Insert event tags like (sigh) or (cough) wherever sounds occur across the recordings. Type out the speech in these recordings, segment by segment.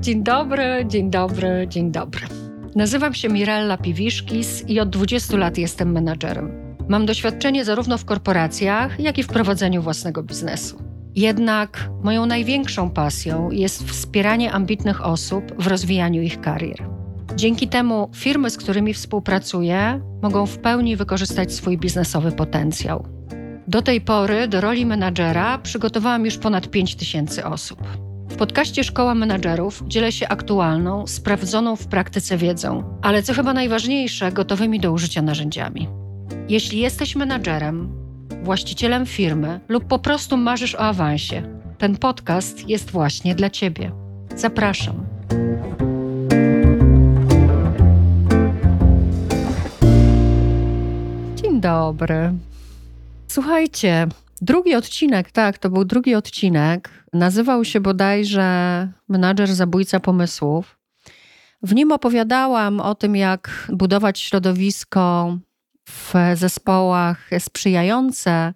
Dzień dobry, dzień dobry, dzień dobry. Nazywam się Mirella Piwiszkis i od 20 lat jestem menadżerem. Mam doświadczenie zarówno w korporacjach, jak i w prowadzeniu własnego biznesu. Jednak moją największą pasją jest wspieranie ambitnych osób w rozwijaniu ich karier. Dzięki temu firmy, z którymi współpracuję, mogą w pełni wykorzystać swój biznesowy potencjał. Do tej pory do roli menadżera przygotowałam już ponad 5 tysięcy osób. W podcaście Szkoła Menadżerów dzielę się aktualną, sprawdzoną w praktyce wiedzą, ale co chyba najważniejsze, gotowymi do użycia narzędziami. Jeśli jesteś menadżerem, właścicielem firmy lub po prostu marzysz o awansie, ten podcast jest właśnie dla Ciebie. Zapraszam. Dzień dobry. Słuchajcie, drugi odcinek, tak, to był drugi odcinek. Nazywał się bodajże Menadżer Zabójca Pomysłów. W nim opowiadałam o tym, jak budować środowisko w zespołach sprzyjające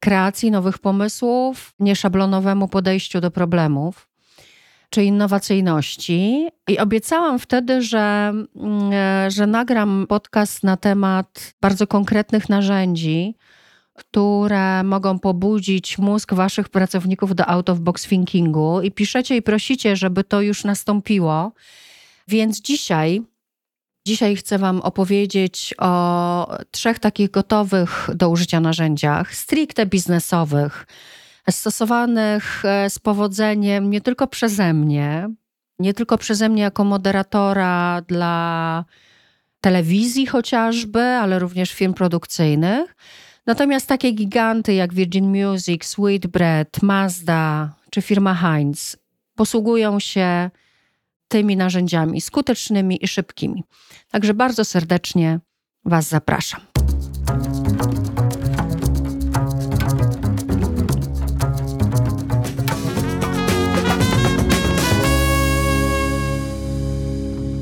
kreacji nowych pomysłów, nieszablonowemu podejściu do problemów czy innowacyjności. I obiecałam wtedy, że, mm, że nagram podcast na temat bardzo konkretnych narzędzi, które mogą pobudzić mózg waszych pracowników do out of box thinkingu. I piszecie i prosicie, żeby to już nastąpiło. Więc dzisiaj Dzisiaj chcę Wam opowiedzieć o trzech takich gotowych do użycia narzędziach, stricte biznesowych, stosowanych e, z powodzeniem nie tylko przeze mnie, nie tylko przeze mnie jako moderatora dla telewizji chociażby, ale również firm produkcyjnych. Natomiast takie giganty jak Virgin Music, Sweetbread, Mazda czy firma Heinz posługują się tymi narzędziami skutecznymi i szybkimi. Także bardzo serdecznie Was zapraszam.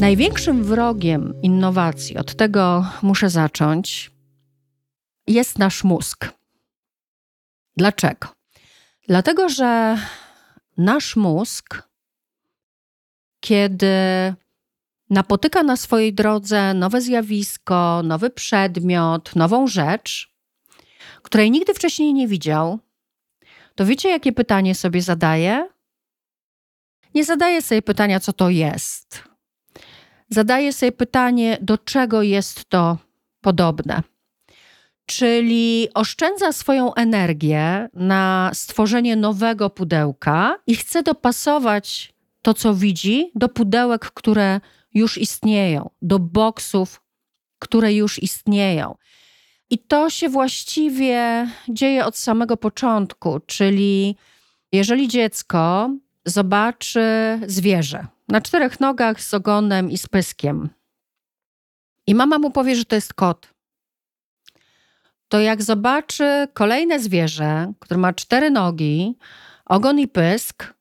Największym wrogiem innowacji, od tego muszę zacząć, jest nasz mózg. Dlaczego? Dlatego, że nasz mózg kiedy napotyka na swojej drodze nowe zjawisko, nowy przedmiot, nową rzecz, której nigdy wcześniej nie widział, to wiecie, jakie pytanie sobie zadaje? Nie zadaje sobie pytania, co to jest. Zadaje sobie pytanie, do czego jest to podobne. Czyli oszczędza swoją energię na stworzenie nowego pudełka i chce dopasować to, co widzi, do pudełek, które już istnieją, do boksów, które już istnieją. I to się właściwie dzieje od samego początku, czyli jeżeli dziecko zobaczy zwierzę na czterech nogach z ogonem i z pyskiem, i mama mu powie, że to jest kot, to jak zobaczy kolejne zwierzę, które ma cztery nogi, ogon i pysk,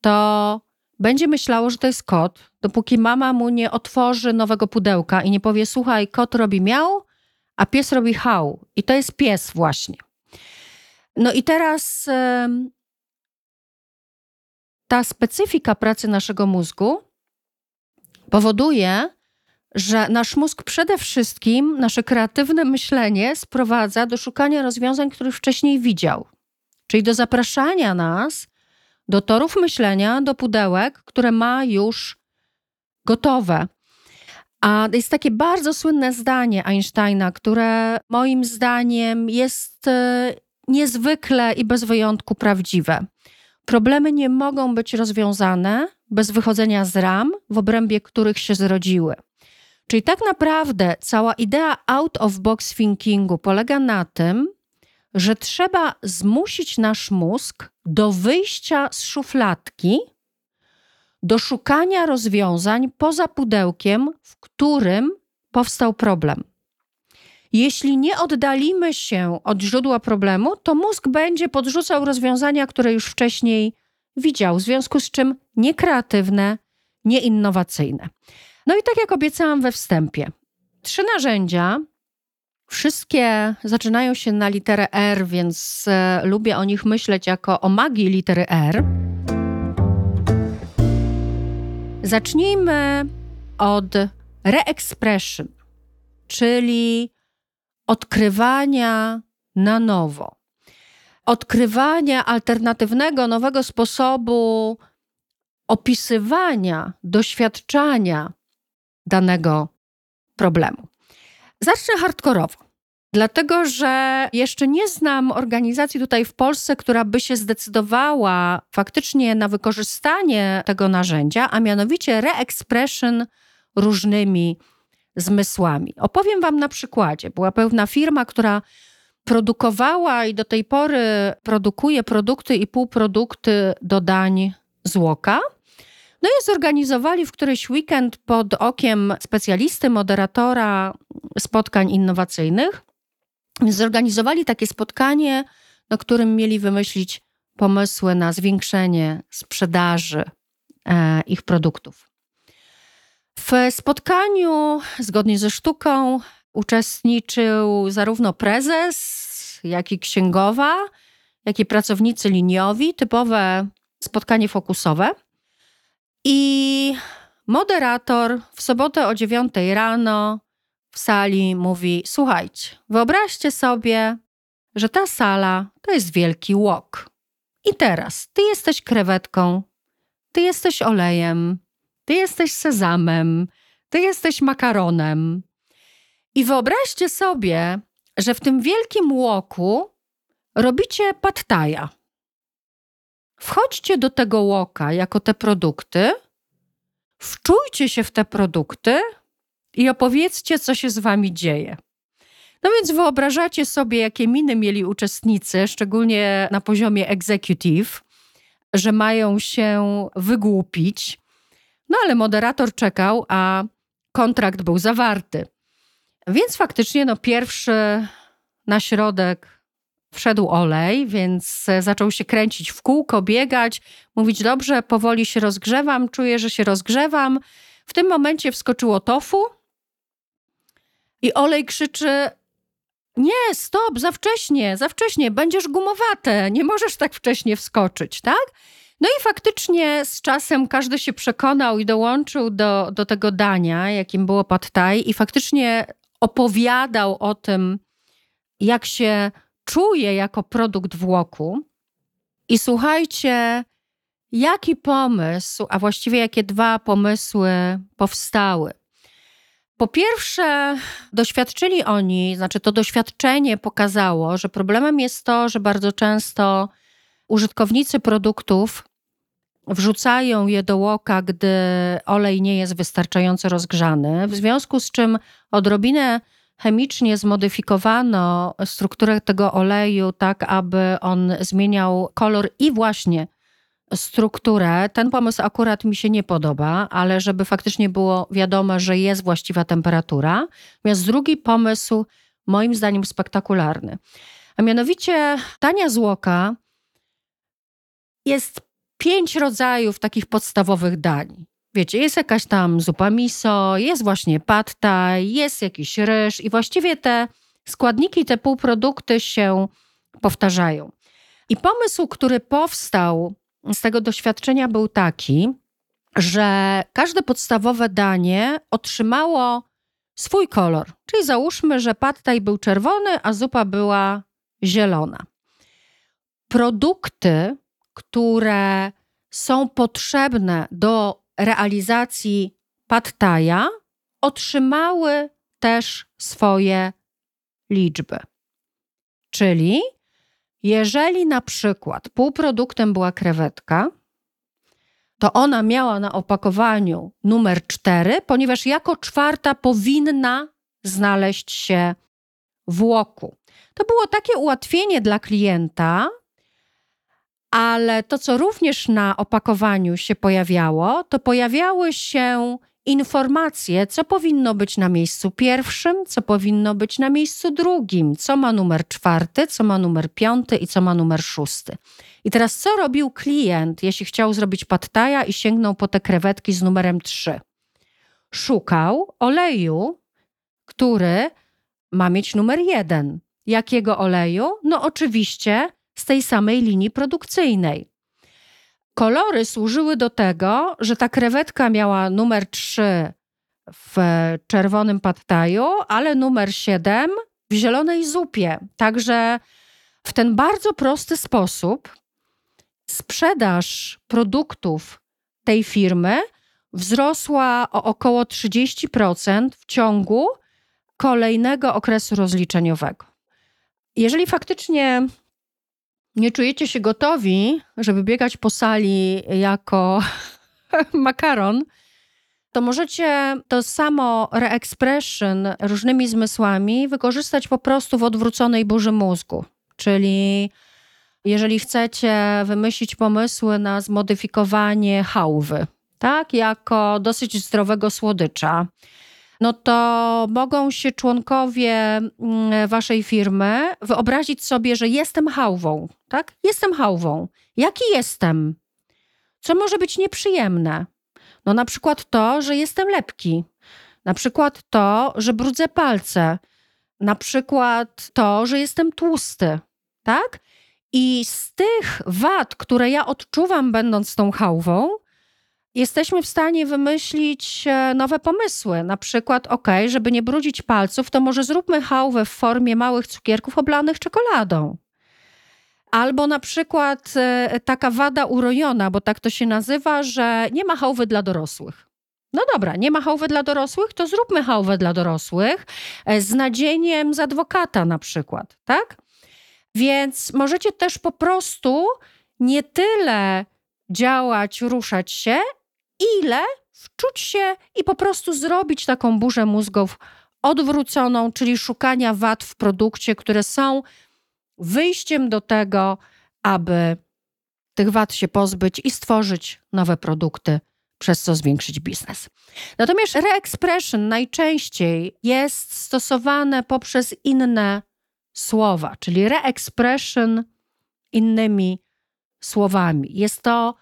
to będzie myślało, że to jest kot, dopóki mama mu nie otworzy nowego pudełka i nie powie: Słuchaj, kot robi miał, a pies robi hał. I to jest pies, właśnie. No i teraz ta specyfika pracy naszego mózgu powoduje, że nasz mózg przede wszystkim, nasze kreatywne myślenie sprowadza do szukania rozwiązań, których wcześniej widział. Czyli do zapraszania nas do torów myślenia, do pudełek, które ma już gotowe. A jest takie bardzo słynne zdanie Einsteina, które moim zdaniem jest e, niezwykle i bez wyjątku prawdziwe. Problemy nie mogą być rozwiązane bez wychodzenia z ram, w obrębie których się zrodziły. Czyli tak naprawdę cała idea out of box thinkingu polega na tym, że trzeba zmusić nasz mózg do wyjścia z szufladki, do szukania rozwiązań poza pudełkiem, w którym powstał problem. Jeśli nie oddalimy się od źródła problemu, to mózg będzie podrzucał rozwiązania, które już wcześniej widział, w związku z czym niekreatywne, nieinnowacyjne. No i tak jak obiecałam we wstępie, trzy narzędzia, Wszystkie zaczynają się na literę R, więc e, lubię o nich myśleć jako o magii litery R. Zacznijmy od re-expression, czyli odkrywania na nowo. Odkrywania alternatywnego, nowego sposobu opisywania, doświadczania danego problemu. Zacznę hardkorowo. Dlatego, że jeszcze nie znam organizacji tutaj w Polsce, która by się zdecydowała faktycznie na wykorzystanie tego narzędzia, a mianowicie re-expression różnymi zmysłami. Opowiem Wam na przykładzie. Była pewna firma, która produkowała i do tej pory produkuje produkty i półprodukty do dań z. No i zorganizowali w któryś weekend pod okiem specjalisty, moderatora spotkań innowacyjnych. Zorganizowali takie spotkanie, na którym mieli wymyślić pomysły na zwiększenie sprzedaży e, ich produktów. W spotkaniu, zgodnie ze sztuką, uczestniczył zarówno prezes, jak i księgowa, jak i pracownicy liniowi, typowe spotkanie fokusowe. I moderator w sobotę o 9 rano w sali mówi: Słuchajcie, wyobraźcie sobie, że ta sala to jest wielki łok. I teraz ty jesteś krewetką, ty jesteś olejem, ty jesteś sezamem, ty jesteś makaronem. I wyobraźcie sobie, że w tym wielkim łoku robicie pattaja. Wchodźcie do tego łoka jako te produkty, wczujcie się w te produkty i opowiedzcie, co się z wami dzieje. No więc wyobrażacie sobie, jakie miny mieli uczestnicy, szczególnie na poziomie executive, że mają się wygłupić. No ale moderator czekał, a kontrakt był zawarty. Więc faktycznie no, pierwszy na środek wszedł olej, więc zaczął się kręcić w kółko, biegać, mówić: Dobrze, powoli się rozgrzewam, czuję, że się rozgrzewam. W tym momencie wskoczyło tofu i olej krzyczy: Nie, stop, za wcześnie, za wcześnie, będziesz gumowate, nie możesz tak wcześnie wskoczyć, tak? No i faktycznie z czasem każdy się przekonał i dołączył do, do tego dania, jakim było pad thai i faktycznie opowiadał o tym, jak się czuje jako produkt włoku. I słuchajcie, jaki pomysł, a właściwie jakie dwa pomysły powstały. Po pierwsze, doświadczyli oni, znaczy to doświadczenie pokazało, że problemem jest to, że bardzo często użytkownicy produktów wrzucają je do łoka, gdy olej nie jest wystarczająco rozgrzany, w związku z czym odrobinę chemicznie zmodyfikowano strukturę tego oleju tak, aby on zmieniał kolor i właśnie strukturę. Ten pomysł akurat mi się nie podoba, ale żeby faktycznie było wiadomo, że jest właściwa temperatura. Natomiast drugi pomysł, moim zdaniem, spektakularny. A mianowicie tania złoka jest pięć rodzajów takich podstawowych dań. Wiecie, jest jakaś tam zupa miso, jest właśnie pad thai, jest jakiś ryż i właściwie te składniki, te półprodukty się powtarzają. I pomysł, który powstał z tego doświadczenia był taki, że każde podstawowe danie otrzymało swój kolor. Czyli załóżmy, że pad thai był czerwony, a zupa była zielona. Produkty, które są potrzebne do realizacji Pattaja, otrzymały też swoje liczby. Czyli jeżeli na przykład półproduktem była krewetka, to ona miała na opakowaniu numer 4, ponieważ jako czwarta powinna znaleźć się w łoku. To było takie ułatwienie dla klienta, ale to, co również na opakowaniu się pojawiało, to pojawiały się informacje, co powinno być na miejscu pierwszym, co powinno być na miejscu drugim, co ma numer czwarty, co ma numer piąty i co ma numer szósty. I teraz co robił klient, jeśli chciał zrobić pattaja i sięgnął po te krewetki z numerem trzy? Szukał oleju, który ma mieć numer jeden. Jakiego oleju? No oczywiście z tej samej linii produkcyjnej. Kolory służyły do tego, że ta krewetka miała numer 3 w czerwonym pattaju, ale numer 7 w zielonej zupie. Także w ten bardzo prosty sposób sprzedaż produktów tej firmy wzrosła o około 30% w ciągu kolejnego okresu rozliczeniowego. Jeżeli faktycznie nie czujecie się gotowi, żeby biegać po sali jako (laughs) makaron, to możecie to samo reexpression różnymi zmysłami wykorzystać po prostu w odwróconej burzy mózgu. Czyli jeżeli chcecie wymyślić pomysły na zmodyfikowanie hałwy, tak, jako dosyć zdrowego słodycza, no to mogą się członkowie mm, waszej firmy wyobrazić sobie, że jestem hałwą, tak? Jestem hałwą. Jaki jestem? Co może być nieprzyjemne? No na przykład to, że jestem lepki. Na przykład to, że brudzę palce. Na przykład to, że jestem tłusty, tak? I z tych wad, które ja odczuwam, będąc tą hałwą, jesteśmy w stanie wymyślić e, nowe pomysły. Na przykład, ok, żeby nie brudzić palców, to może zróbmy hałwę w formie małych cukierków oblanych czekoladą. Albo na przykład e, taka wada urojona, bo tak to się nazywa, że nie ma hałwy dla dorosłych. No dobra, nie ma hałwy dla dorosłych, to zróbmy hałwę dla dorosłych e, z nadzieniem z adwokata na przykład, tak? Więc możecie też po prostu nie tyle działać, ruszać się, ile wczuć się i po prostu zrobić taką burzę mózgów odwróconą, czyli szukania wad w produkcie, które są wyjściem do tego, aby tych wad się pozbyć i stworzyć nowe produkty, przez co zwiększyć biznes. Natomiast reexpression najczęściej jest stosowane poprzez inne słowa, czyli reexpression innymi słowami. Jest to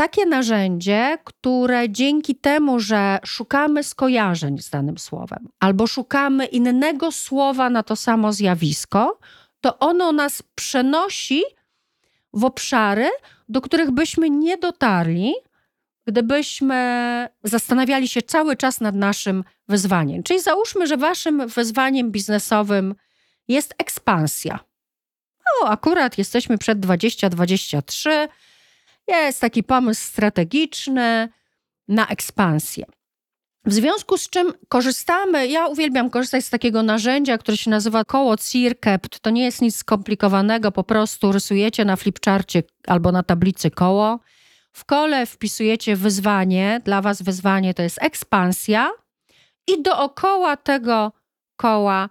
takie narzędzie, które dzięki temu, że szukamy skojarzeń z danym słowem, albo szukamy innego słowa na to samo zjawisko, to ono nas przenosi w obszary, do których byśmy nie dotarli, gdybyśmy zastanawiali się cały czas nad naszym wyzwaniem. Czyli załóżmy, że waszym wyzwaniem biznesowym jest ekspansja. No, akurat jesteśmy przed 2023. Jest taki pomysł strategiczny na ekspansję. W związku z czym korzystamy, ja uwielbiam korzystać z takiego narzędzia, które się nazywa koło CIRCAPT. To nie jest nic skomplikowanego, po prostu rysujecie na flipcharcie albo na tablicy koło. W kole wpisujecie wyzwanie, dla Was wyzwanie to jest ekspansja i dookoła tego koła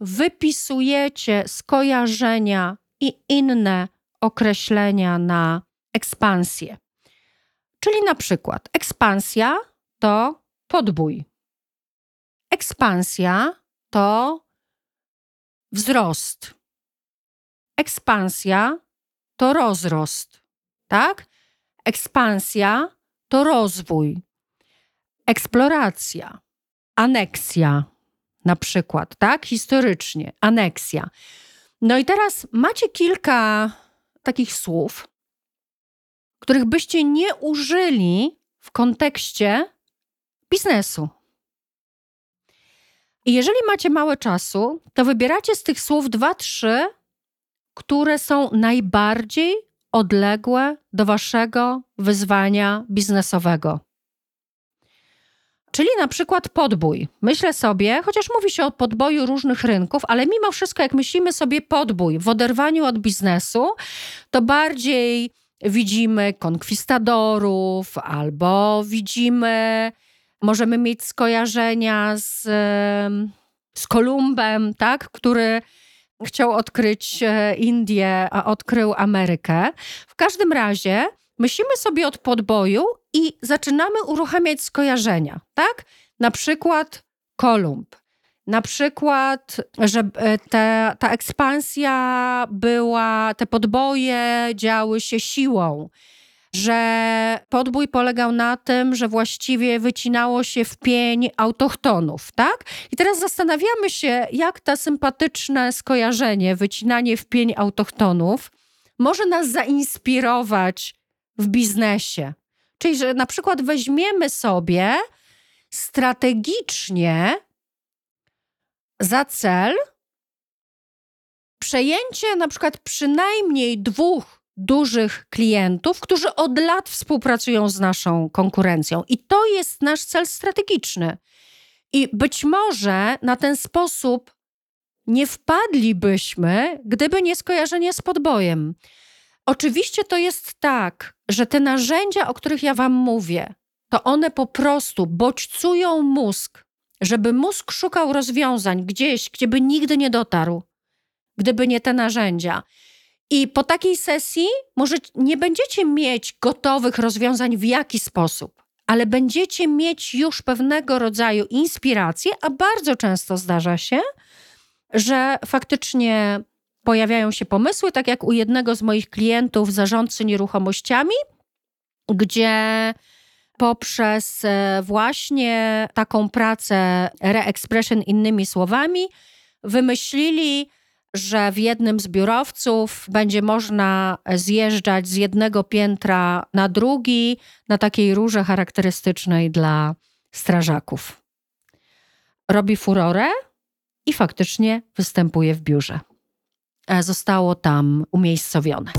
wypisujecie skojarzenia i inne określenia na ekspansję. Czyli na przykład ekspansja to podbój. Ekspansja to wzrost. Ekspansja to rozrost, tak? Ekspansja to rozwój. Eksploracja, aneksja, na przykład, tak? Historycznie, aneksja. No i teraz macie kilka takich słów, których byście nie użyli w kontekście biznesu. I jeżeli macie mało czasu, to wybieracie z tych słów dwa, trzy, które są najbardziej odległe do waszego wyzwania biznesowego. Czyli na przykład podbój. Myślę sobie, chociaż mówi się o podboju różnych rynków, ale mimo wszystko, jak myślimy sobie podbój w oderwaniu od biznesu, to bardziej widzimy konkwistadorów albo widzimy, możemy mieć skojarzenia z, z Kolumbem, tak, który chciał odkryć e, Indię, a odkrył Amerykę. W każdym razie myślimy sobie od podboju i zaczynamy uruchamiać skojarzenia, tak? Na przykład Kolumb. Na przykład, że e, te, ta ekspansja była, te podboje działy się siłą. że podbój polegał na tym, że właściwie wycinało się w pień autochtonów, tak? I teraz zastanawiamy się, jak to sympatyczne skojarzenie, wycinanie w pień autochtonów, może nas zainspirować w biznesie. Czyli, że na przykład weźmiemy sobie strategicznie za cel przejęcie na przykład przynajmniej dwóch dużych klientów, którzy od lat współpracują z naszą konkurencją. I to jest nasz cel strategiczny. I być może na ten sposób nie wpadlibyśmy, gdyby nie skojarzenie z podbojem. Oczywiście to jest tak, że te narzędzia, o których ja Wam mówię, to one po prostu bodźcują mózg, żeby mózg szukał rozwiązań gdzieś, gdzie by nigdy nie dotarł, gdyby nie te narzędzia. I po takiej sesji może nie będziecie mieć gotowych rozwiązań w jaki sposób, ale będziecie mieć już pewnego rodzaju inspirację, a bardzo często zdarza się, że faktycznie pojawiają się pomysły, tak jak u jednego z moich klientów, zarządcy nieruchomościami, gdzie poprzez e, właśnie taką pracę re-expression innymi słowami wymyślili, że w jednym z biurowców będzie można zjeżdżać z jednego piętra na drugi na takiej rurze charakterystycznej dla strażaków. Robi furorę i faktycznie występuje w biurze. E, zostało tam umiejscowione.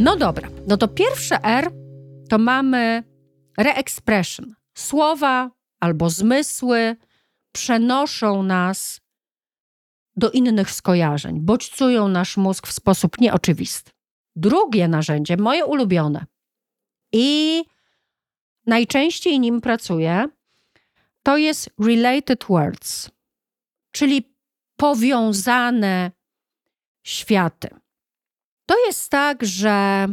No dobra, no to pierwsze R to mamy re-expression. Słowa albo zmysły przenoszą nas do innych skojarzeń, bodźcują nasz mózg w sposób nieoczywisty. Drugie narzędzie, moje ulubione i najczęściej nim pracuję, to jest related words, czyli powiązane światy. To jest tak, że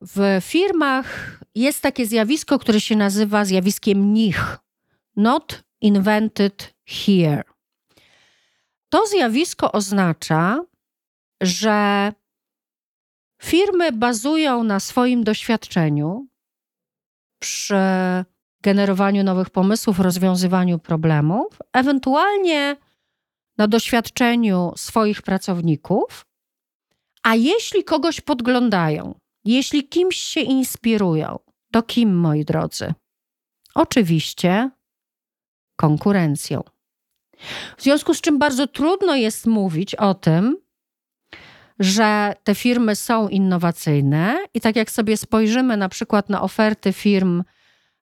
w firmach jest takie zjawisko, które się nazywa zjawiskiem NIH Not Invented Here. To zjawisko oznacza, że firmy bazują na swoim doświadczeniu przy generowaniu nowych pomysłów, rozwiązywaniu problemów, ewentualnie na doświadczeniu swoich pracowników, a jeśli kogoś podglądają, jeśli kimś się inspirują, to kim, moi drodzy? Oczywiście konkurencją. W związku z czym bardzo trudno jest mówić o tym, że te firmy są innowacyjne i tak jak sobie spojrzymy na przykład na oferty firm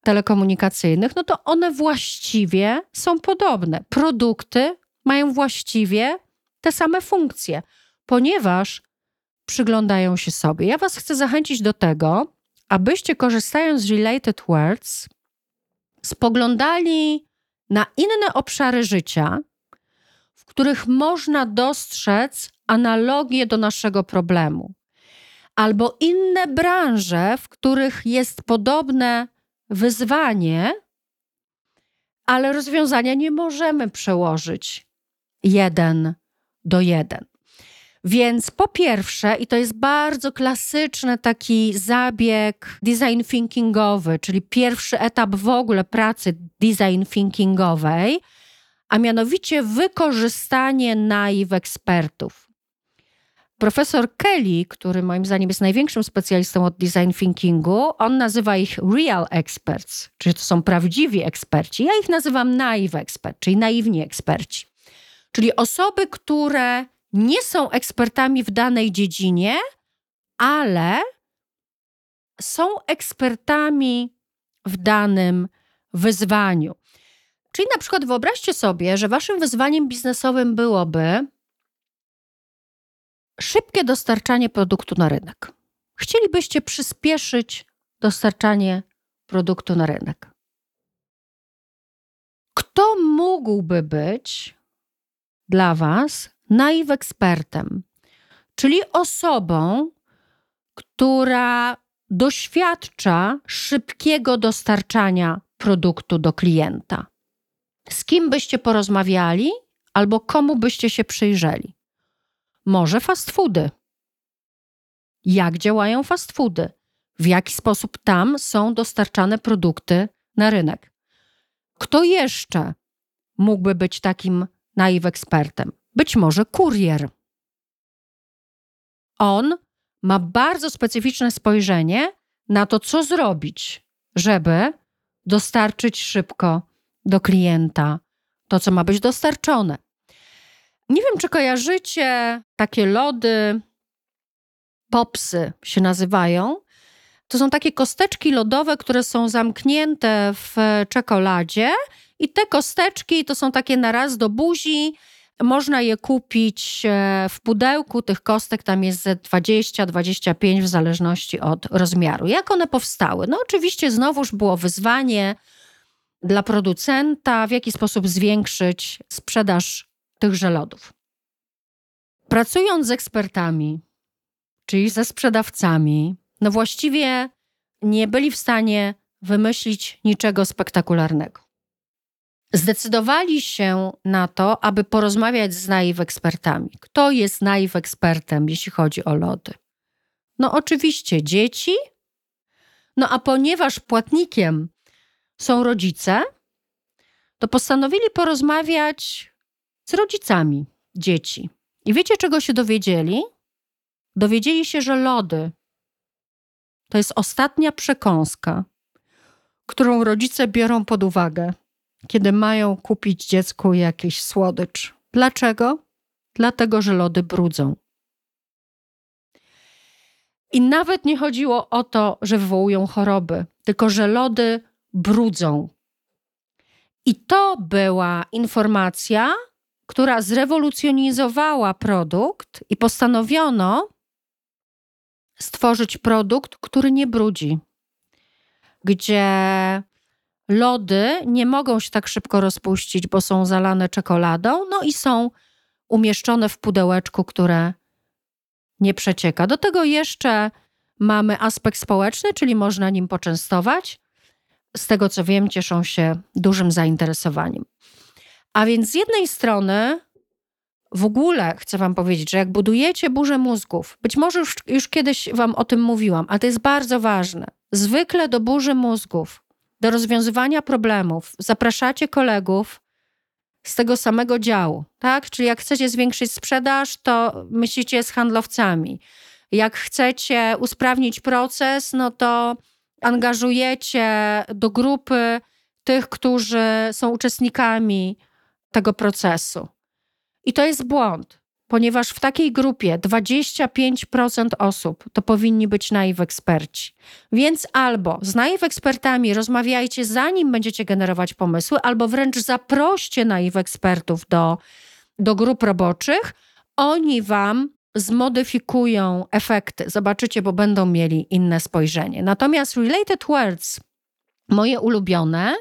telekomunikacyjnych, no to one właściwie są podobne. Produkty mają właściwie te same funkcje, ponieważ przyglądają się sobie. Ja Was chcę zachęcić do tego, abyście korzystając z Related Words, spoglądali na inne obszary życia, w których można dostrzec analogię do naszego problemu, albo inne branże, w których jest podobne wyzwanie, ale rozwiązania nie możemy przełożyć jeden do jeden. Więc po pierwsze, i to jest bardzo klasyczny taki zabieg design thinkingowy, czyli pierwszy etap w ogóle pracy design thinkingowej, a mianowicie wykorzystanie naiw ekspertów. Profesor Kelly, który moim zdaniem jest największym specjalistą od design thinkingu, on nazywa ich real experts, czyli to są prawdziwi eksperci. Ja ich nazywam naive expert, czyli naiwni eksperci. Czyli osoby, które nie są ekspertami w danej dziedzinie, ale są ekspertami w danym wyzwaniu. Czyli na przykład wyobraźcie sobie, że waszym wyzwaniem biznesowym byłoby szybkie dostarczanie produktu na rynek. Chcielibyście przyspieszyć dostarczanie produktu na rynek. Kto mógłby być dla Was naiwekspertem, czyli osobą, która doświadcza szybkiego dostarczania produktu do klienta? Z kim byście porozmawiali albo komu byście się przyjrzeli? Może fast foody. Jak działają fast foody? W jaki sposób tam są dostarczane produkty na rynek? Kto jeszcze mógłby być takim naiw ekspertem? Być może kurier. On ma bardzo specyficzne spojrzenie na to, co zrobić, żeby dostarczyć szybko do klienta to, co ma być dostarczone. Nie wiem, czy kojarzycie takie lody, popsy się nazywają. To są takie kosteczki lodowe, które są zamknięte w czekoladzie, i te kosteczki to są takie na raz do buzi. Można je kupić e, w pudełku tych kostek, tam jest ze 20-25 w zależności od rozmiaru. Jak one powstały? No, oczywiście, znowuż było wyzwanie dla producenta, w jaki sposób zwiększyć sprzedaż tychże lodów. Pracując z ekspertami, czyli ze sprzedawcami, no właściwie nie byli w stanie wymyślić niczego spektakularnego. Zdecydowali się na to, aby porozmawiać z naiw ekspertami. Kto jest naiw ekspertem, jeśli chodzi o lody? No oczywiście dzieci. No a ponieważ płatnikiem są rodzice, to postanowili porozmawiać z rodzicami dzieci. I wiecie, czego się dowiedzieli? Dowiedzieli się, że lody to jest ostatnia przekąska, którą rodzice biorą pod uwagę, kiedy mają kupić dziecku jakiś słodycz. Dlaczego? Dlatego, że lody brudzą. I nawet nie chodziło o to, że wywołują choroby, tylko że lody brudzą. I to była informacja, która zrewolucjonizowała produkt i postanowiono stworzyć produkt, który nie brudzi, gdzie lody nie mogą się tak szybko rozpuścić, bo są zalane czekoladą, no i są umieszczone w pudełeczku, które nie przecieka. Do tego jeszcze mamy aspekt społeczny, czyli można nim poczęstować. Z tego co wiem, cieszą się dużym zainteresowaniem. A więc z jednej strony w ogóle chcę Wam powiedzieć, że jak budujecie burzę mózgów, być może już, już kiedyś Wam o tym mówiłam, ale to jest bardzo ważne. Zwykle do burzy mózgów, do rozwiązywania problemów zapraszacie kolegów z tego samego działu, tak? Czyli jak chcecie zwiększyć sprzedaż, to myślicie z handlowcami. Jak chcecie usprawnić proces, no to angażujecie do grupy tych, którzy są uczestnikami tego procesu. I to jest błąd, ponieważ w takiej grupie 25% osób to powinni być naiw eksperci. Więc albo z naiw ekspertami rozmawiajcie zanim będziecie generować pomysły, albo wręcz zaproście naiw ekspertów do, do grup roboczych. Oni wam zmodyfikują efekty. Zobaczycie, bo będą mieli inne spojrzenie. Natomiast related words, moje ulubione,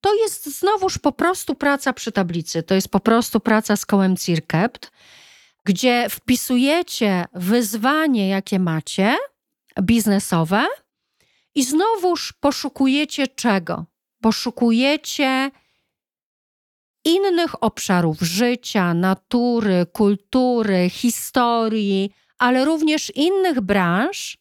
to jest znowuż po prostu praca przy tablicy. To jest po prostu praca z kołem Cirkept, gdzie wpisujecie wyzwanie, jakie macie, biznesowe, i znowuż poszukujecie czego? Poszukujecie innych obszarów życia, natury, kultury, historii, ale również innych branż,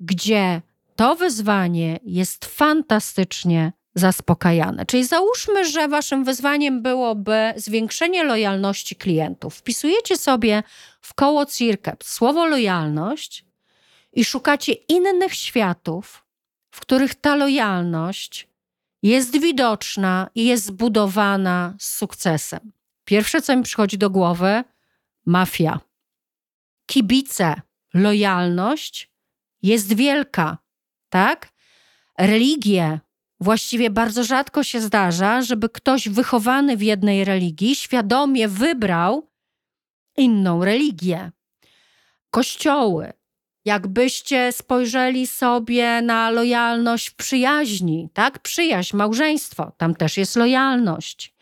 gdzie to wyzwanie jest fantastycznie zaspokajane. Czyli załóżmy, że waszym wyzwaniem byłoby zwiększenie lojalności klientów. Wpisujecie sobie w koło CIRCAP słowo lojalność i szukacie innych światów, w których ta lojalność jest widoczna i jest zbudowana z sukcesem. Pierwsze, co mi przychodzi do głowy, mafia. Kibice, lojalność jest wielka, tak? Religie, Właściwie bardzo rzadko się zdarza, żeby ktoś wychowany w jednej religii świadomie wybrał inną religię. Kościoły. Jakbyście spojrzeli sobie na lojalność w przyjaźni, tak? Przyjaźń, małżeństwo, tam też jest lojalność.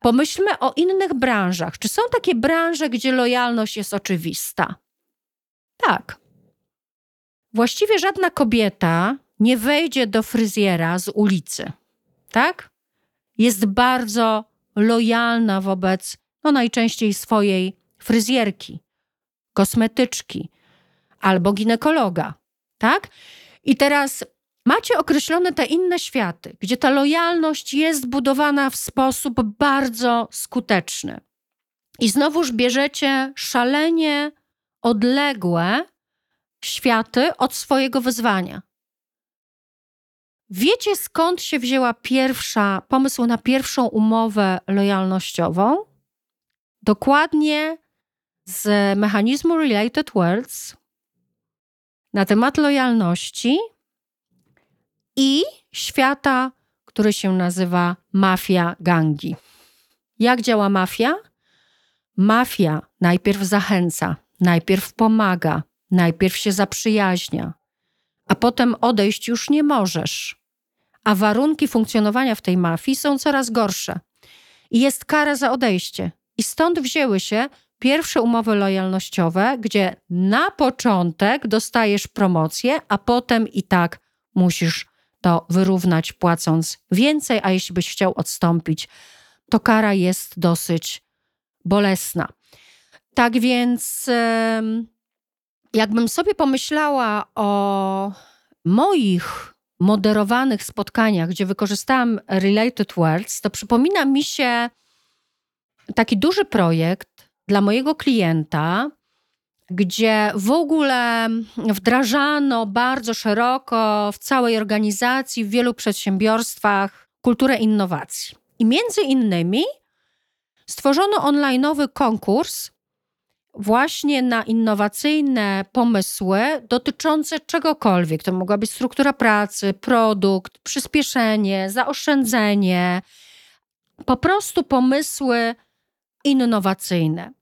Pomyślmy o innych branżach. Czy są takie branże, gdzie lojalność jest oczywista? Tak. Właściwie żadna kobieta nie wejdzie do fryzjera z ulicy. tak? Jest bardzo lojalna wobec, no najczęściej swojej fryzjerki, kosmetyczki albo ginekologa, tak? I teraz macie określone te inne światy, gdzie ta lojalność jest budowana w sposób bardzo skuteczny. I znowuż bierzecie szalenie odległe światy od swojego wyzwania. Wiecie skąd się wzięła pierwsza pomysł na pierwszą umowę lojalnościową? Dokładnie z mechanizmu Related Worlds na temat lojalności i świata, który się nazywa mafia gangi. Jak działa mafia? Mafia najpierw zachęca, najpierw pomaga, najpierw się zaprzyjaźnia, a potem odejść już nie możesz. A warunki funkcjonowania w tej mafii są coraz gorsze. I jest kara za odejście. I stąd wzięły się pierwsze umowy lojalnościowe, gdzie na początek dostajesz promocję, a potem i tak musisz to wyrównać płacąc więcej, a jeśli byś chciał odstąpić, to kara jest dosyć bolesna. Tak więc, jakbym sobie pomyślała o moich moderowanych spotkaniach, gdzie wykorzystałam Related Words, to przypomina mi się taki duży projekt dla mojego klienta, gdzie w ogóle wdrażano bardzo szeroko w całej organizacji, w wielu przedsiębiorstwach kulturę innowacji. I między innymi stworzono onlineowy konkurs właśnie na innowacyjne pomysły dotyczące czegokolwiek. To mogła być struktura pracy, produkt, przyspieszenie, zaoszczędzenie, po prostu pomysły innowacyjne.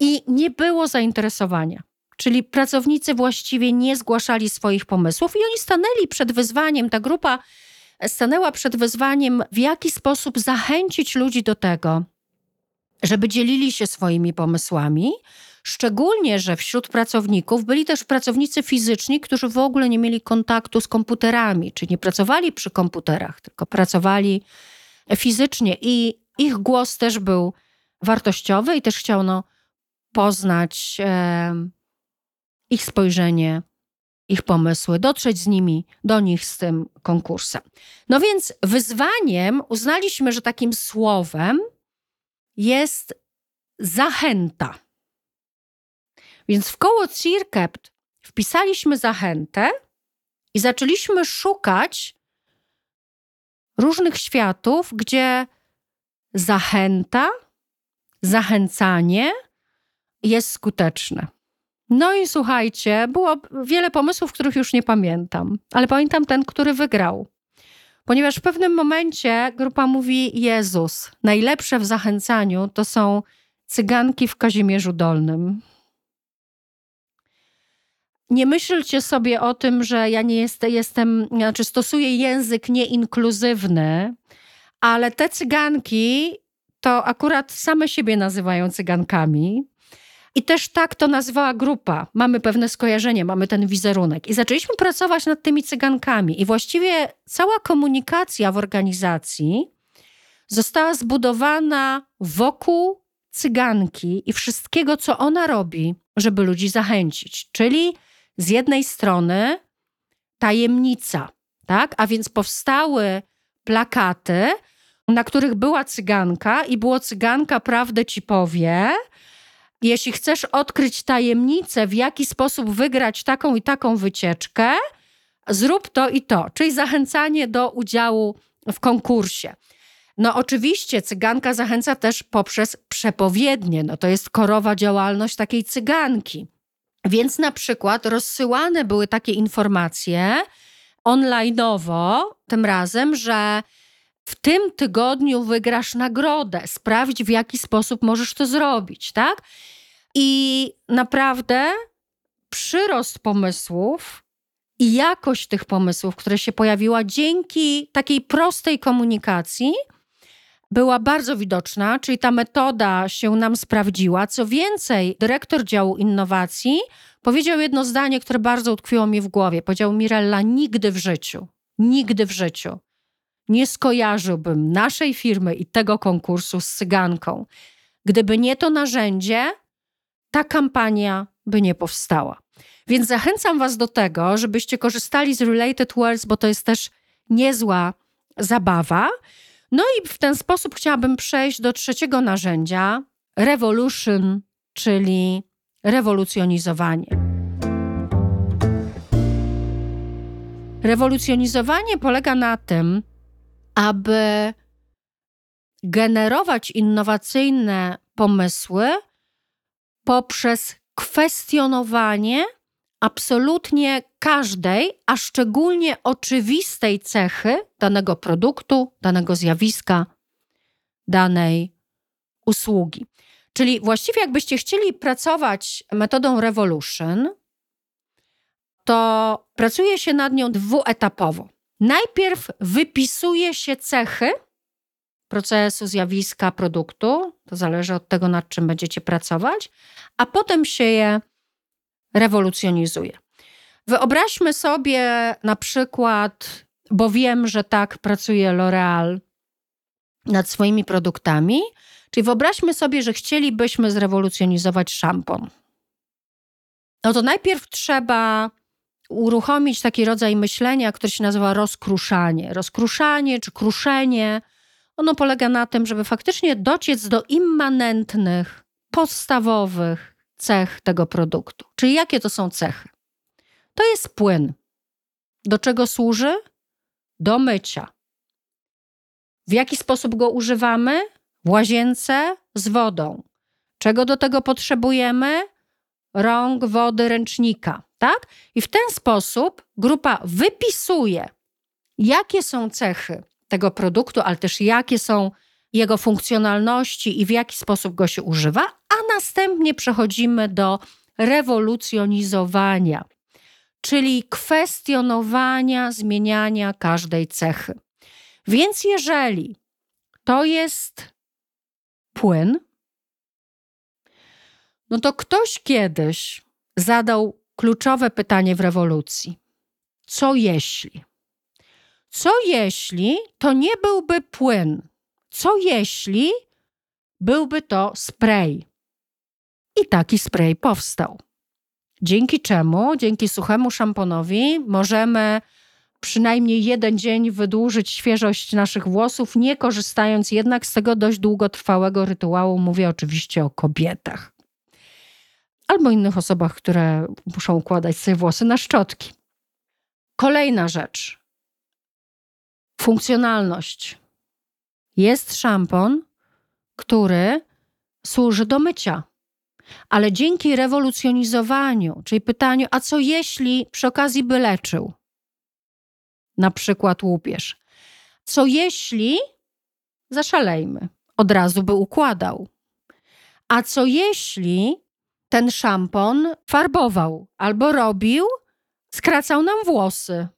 I nie było zainteresowania. Czyli pracownicy właściwie nie zgłaszali swoich pomysłów, i oni stanęli przed wyzwaniem. Ta grupa stanęła przed wyzwaniem, w jaki sposób zachęcić ludzi do tego, żeby dzielili się swoimi pomysłami. Szczególnie, że wśród pracowników byli też pracownicy fizyczni, którzy w ogóle nie mieli kontaktu z komputerami, czyli nie pracowali przy komputerach, tylko pracowali fizycznie i ich głos też był wartościowy i też chciano poznać e, ich spojrzenie, ich pomysły, dotrzeć z nimi do nich z tym konkursem. No więc wyzwaniem uznaliśmy, że takim słowem jest zachęta. Więc w koło Cirkept wpisaliśmy zachętę i zaczęliśmy szukać różnych światów, gdzie zachęta, zachęcanie jest skuteczne. No i słuchajcie, było wiele pomysłów, których już nie pamiętam, ale pamiętam ten, który wygrał. Ponieważ w pewnym momencie grupa mówi: Jezus, najlepsze w zachęcaniu to są cyganki w Kazimierzu Dolnym. Nie myślcie sobie o tym, że ja nie jest, jestem, znaczy stosuję język nieinkluzywny, ale te cyganki to akurat same siebie nazywają cygankami. I też tak to nazwała grupa. Mamy pewne skojarzenie, mamy ten wizerunek. I zaczęliśmy pracować nad tymi cygankami. I właściwie cała komunikacja w organizacji została zbudowana wokół cyganki i wszystkiego, co ona robi, żeby ludzi zachęcić. Czyli z jednej strony tajemnica, tak? A więc powstały plakaty, na których była cyganka i było cyganka, prawdę ci powie. Jeśli chcesz odkryć tajemnicę, w jaki sposób wygrać taką i taką wycieczkę, zrób to i to, czyli zachęcanie do udziału w konkursie. No oczywiście cyganka zachęca też poprzez przepowiednie, no to jest korowa działalność takiej cyganki. Więc na przykład rozsyłane były takie informacje online'owo, tym razem, że w tym tygodniu wygrasz nagrodę, sprawdź w jaki sposób możesz to zrobić, tak? I naprawdę przyrost pomysłów i jakość tych pomysłów, które się pojawiła dzięki takiej prostej komunikacji, była bardzo widoczna, czyli ta metoda się nam sprawdziła. Co więcej, dyrektor działu innowacji powiedział jedno zdanie, które bardzo utkwiło mi w głowie. Powiedział Mirella, nigdy w życiu, nigdy w życiu nie skojarzyłbym naszej firmy i tego konkursu z cyganką. Gdyby nie to narzędzie, ta kampania by nie powstała. Więc zachęcam Was do tego, żebyście korzystali z Related Words, bo to jest też niezła zabawa. No i w ten sposób chciałabym przejść do trzeciego narzędzia Revolution, czyli rewolucjonizowanie. Rewolucjonizowanie polega na tym, aby generować innowacyjne pomysły poprzez kwestionowanie absolutnie każdej, a szczególnie oczywistej cechy danego produktu, danego zjawiska, danej usługi. Czyli właściwie, jakbyście chcieli pracować metodą Revolution, to pracuje się nad nią dwuetapowo. Najpierw wypisuje się cechy procesu, zjawiska, produktu, to zależy od tego, nad czym będziecie pracować, a potem się je rewolucjonizuje. Wyobraźmy sobie na przykład, bo wiem, że tak pracuje L'Oreal nad swoimi produktami, czyli wyobraźmy sobie, że chcielibyśmy zrewolucjonizować szampon. No to najpierw trzeba uruchomić taki rodzaj myślenia, który się nazywa rozkruszanie. Rozkruszanie czy kruszenie, ono polega na tym, żeby faktycznie dociec do immanentnych, podstawowych cech tego produktu. Czyli jakie to są cechy? To jest płyn. Do czego służy? Do mycia. W jaki sposób go używamy? W łazience z wodą. Czego do tego potrzebujemy? Rąk, wody, ręcznika tak? I w ten sposób grupa wypisuje, jakie są cechy tego produktu, ale też jakie są jego funkcjonalności i w jaki sposób go się używa, a następnie przechodzimy do rewolucjonizowania, czyli kwestionowania, zmieniania każdej cechy. Więc jeżeli to jest płyn, no to ktoś kiedyś zadał kluczowe pytanie w rewolucji. Co jeśli? Co jeśli to nie byłby płyn? Co jeśli byłby to spray? I taki spray powstał. Dzięki czemu, dzięki suchemu szamponowi, możemy przynajmniej jeden dzień wydłużyć świeżość naszych włosów, nie korzystając jednak z tego dość długotrwałego rytuału. Mówię oczywiście o kobietach albo innych osobach, które muszą układać sobie włosy na szczotki. Kolejna rzecz. Funkcjonalność. Jest szampon, który służy do mycia. Ale dzięki rewolucjonizowaniu, czyli pytaniu, a co jeśli przy okazji by leczył? Na przykład łupież. Co jeśli, zaszalejmy, od razu by układał? A co jeśli ten szampon farbował albo robił, skracał nam włosy,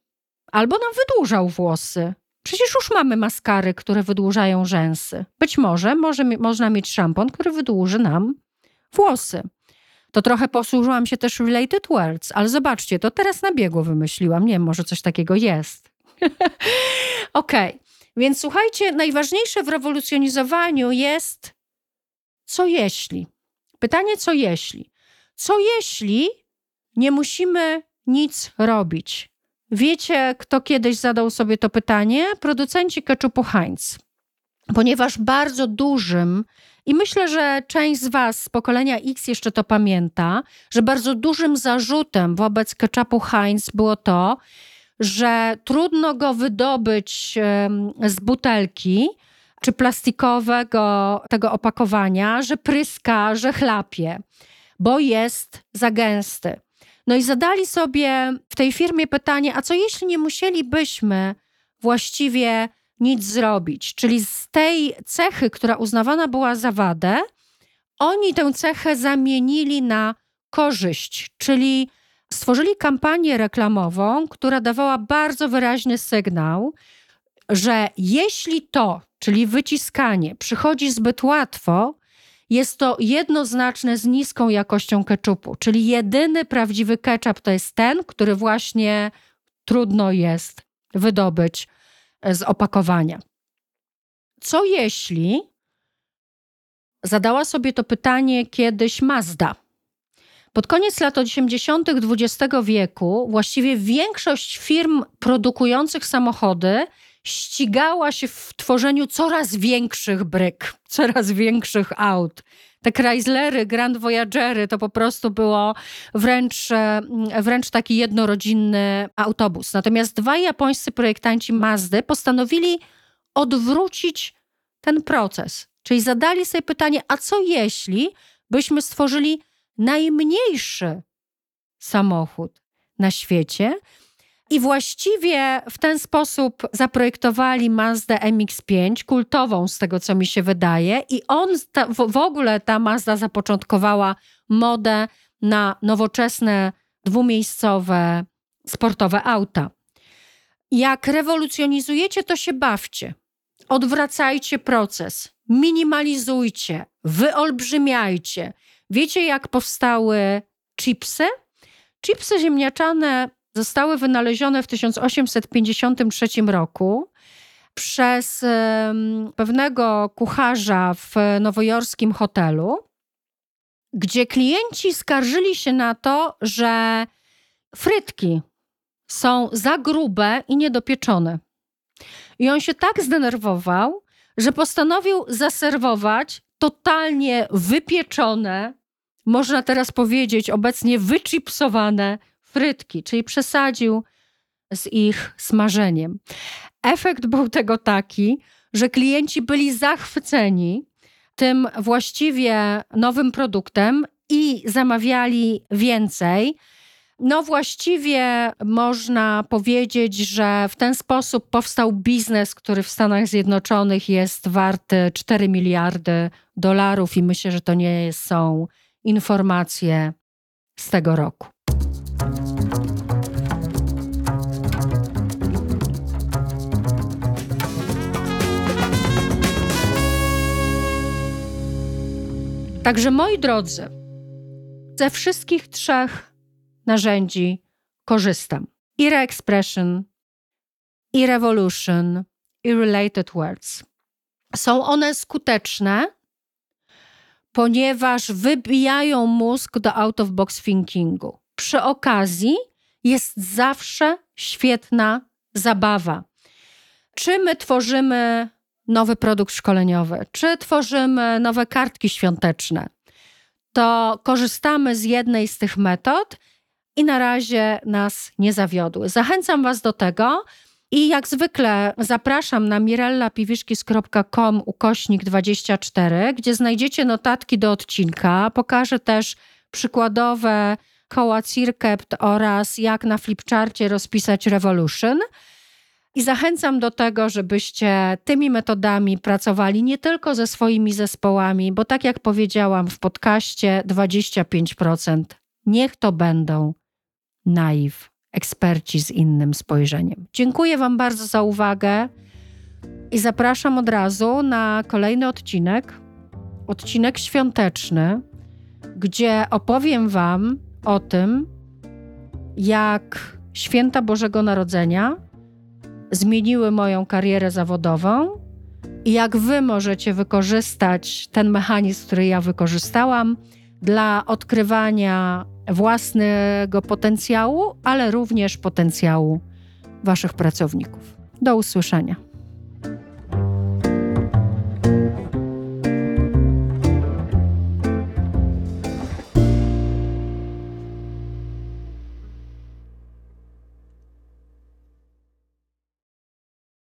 albo nam wydłużał włosy. Przecież już mamy maskary, które wydłużają rzęsy. Być może, może można mieć szampon, który wydłuży nam włosy. To trochę posłużyłam się też related words, ale zobaczcie, to teraz na biegu wymyśliłam. Nie wiem, może coś takiego jest. (laughs) Okej, okay. więc słuchajcie, najważniejsze w rewolucjonizowaniu jest co jeśli. Pytanie, co jeśli? Co jeśli nie musimy nic robić? Wiecie, kto kiedyś zadał sobie to pytanie? Producenci ketchupu Heinz. Ponieważ bardzo dużym, i myślę, że część z Was z pokolenia X jeszcze to pamięta, że bardzo dużym zarzutem wobec ketchupu Heinz było to, że trudno go wydobyć z butelki, czy plastikowego tego opakowania, że pryska, że chlapie, bo jest za gęsty. No i zadali sobie w tej firmie pytanie, a co jeśli nie musielibyśmy właściwie nic zrobić? Czyli z tej cechy, która uznawana była za wadę, oni tę cechę zamienili na korzyść, czyli stworzyli kampanię reklamową, która dawała bardzo wyraźny sygnał, że jeśli to, czyli wyciskanie, przychodzi zbyt łatwo, jest to jednoznaczne z niską jakością keczupu. Czyli jedyny prawdziwy ketchup to jest ten, który właśnie trudno jest wydobyć z opakowania. Co jeśli zadała sobie to pytanie kiedyś Mazda? Pod koniec lat 80. XX wieku właściwie większość firm produkujących samochody ścigała się w tworzeniu coraz większych bryk, coraz większych aut. Te Chryslery, Grand Voyagery to po prostu było wręcz, e, wręcz taki jednorodzinny autobus. Natomiast dwaj japońscy projektanci Mazdy postanowili odwrócić ten proces. Czyli zadali sobie pytanie, a co jeśli byśmy stworzyli najmniejszy samochód na świecie. I właściwie w ten sposób zaprojektowali Mazda MX-5, kultową z tego, co mi się wydaje. I on, ta, w, w ogóle ta Mazda zapoczątkowała modę na nowoczesne, dwumiejscowe, sportowe auta. Jak rewolucjonizujecie, to się bawcie. Odwracajcie proces, minimalizujcie, wyolbrzymiajcie. Wiecie, jak powstały chipsy? Chipsy ziemniaczane zostały wynalezione w 1853 roku przez pewnego kucharza w nowojorskim hotelu, gdzie klienci skarżyli się na to, że frytki są za grube i niedopieczone. I on się tak zdenerwował, że postanowił zaserwować totalnie wypieczone, można teraz powiedzieć obecnie wychipsowane frytki, czyli przesadził z ich smażeniem. Efekt był tego taki, że klienci byli zachwyceni tym właściwie nowym produktem i zamawiali więcej. No, właściwie można powiedzieć, że w ten sposób powstał biznes, który w Stanach Zjednoczonych jest warty 4 miliardy dolarów, i myślę, że to nie są informacje z tego roku. Także moi drodzy, ze wszystkich trzech narzędzi korzystam. I Re-Expression, i Revolution, i Related Words. Są one skuteczne, ponieważ wybijają mózg do out-of-box thinkingu. Przy okazji jest zawsze świetna zabawa. Czy my tworzymy nowy produkt szkoleniowy, czy tworzymy nowe kartki świąteczne, to korzystamy z jednej z tych metod i na razie nas nie zawiodły. Zachęcam Was do tego. I jak zwykle zapraszam na mirellapiwiszkis.com ukośnik 24, gdzie znajdziecie notatki do odcinka. Pokażę też przykładowe koła Cirkept oraz jak na flipcharcie rozpisać Revolution. I zachęcam do tego, żebyście tymi metodami pracowali nie tylko ze swoimi zespołami, bo tak jak powiedziałam w podcaście, 25% niech to będą naiw, eksperci z innym spojrzeniem. Dziękuję Wam bardzo za uwagę i zapraszam od razu na kolejny odcinek, odcinek świąteczny, gdzie opowiem Wam o tym, jak święta Bożego Narodzenia zmieniły moją karierę zawodową i jak Wy możecie wykorzystać ten mechanizm, który ja wykorzystałam dla odkrywania własnego potencjału, ale również potencjału Waszych pracowników. Do usłyszenia.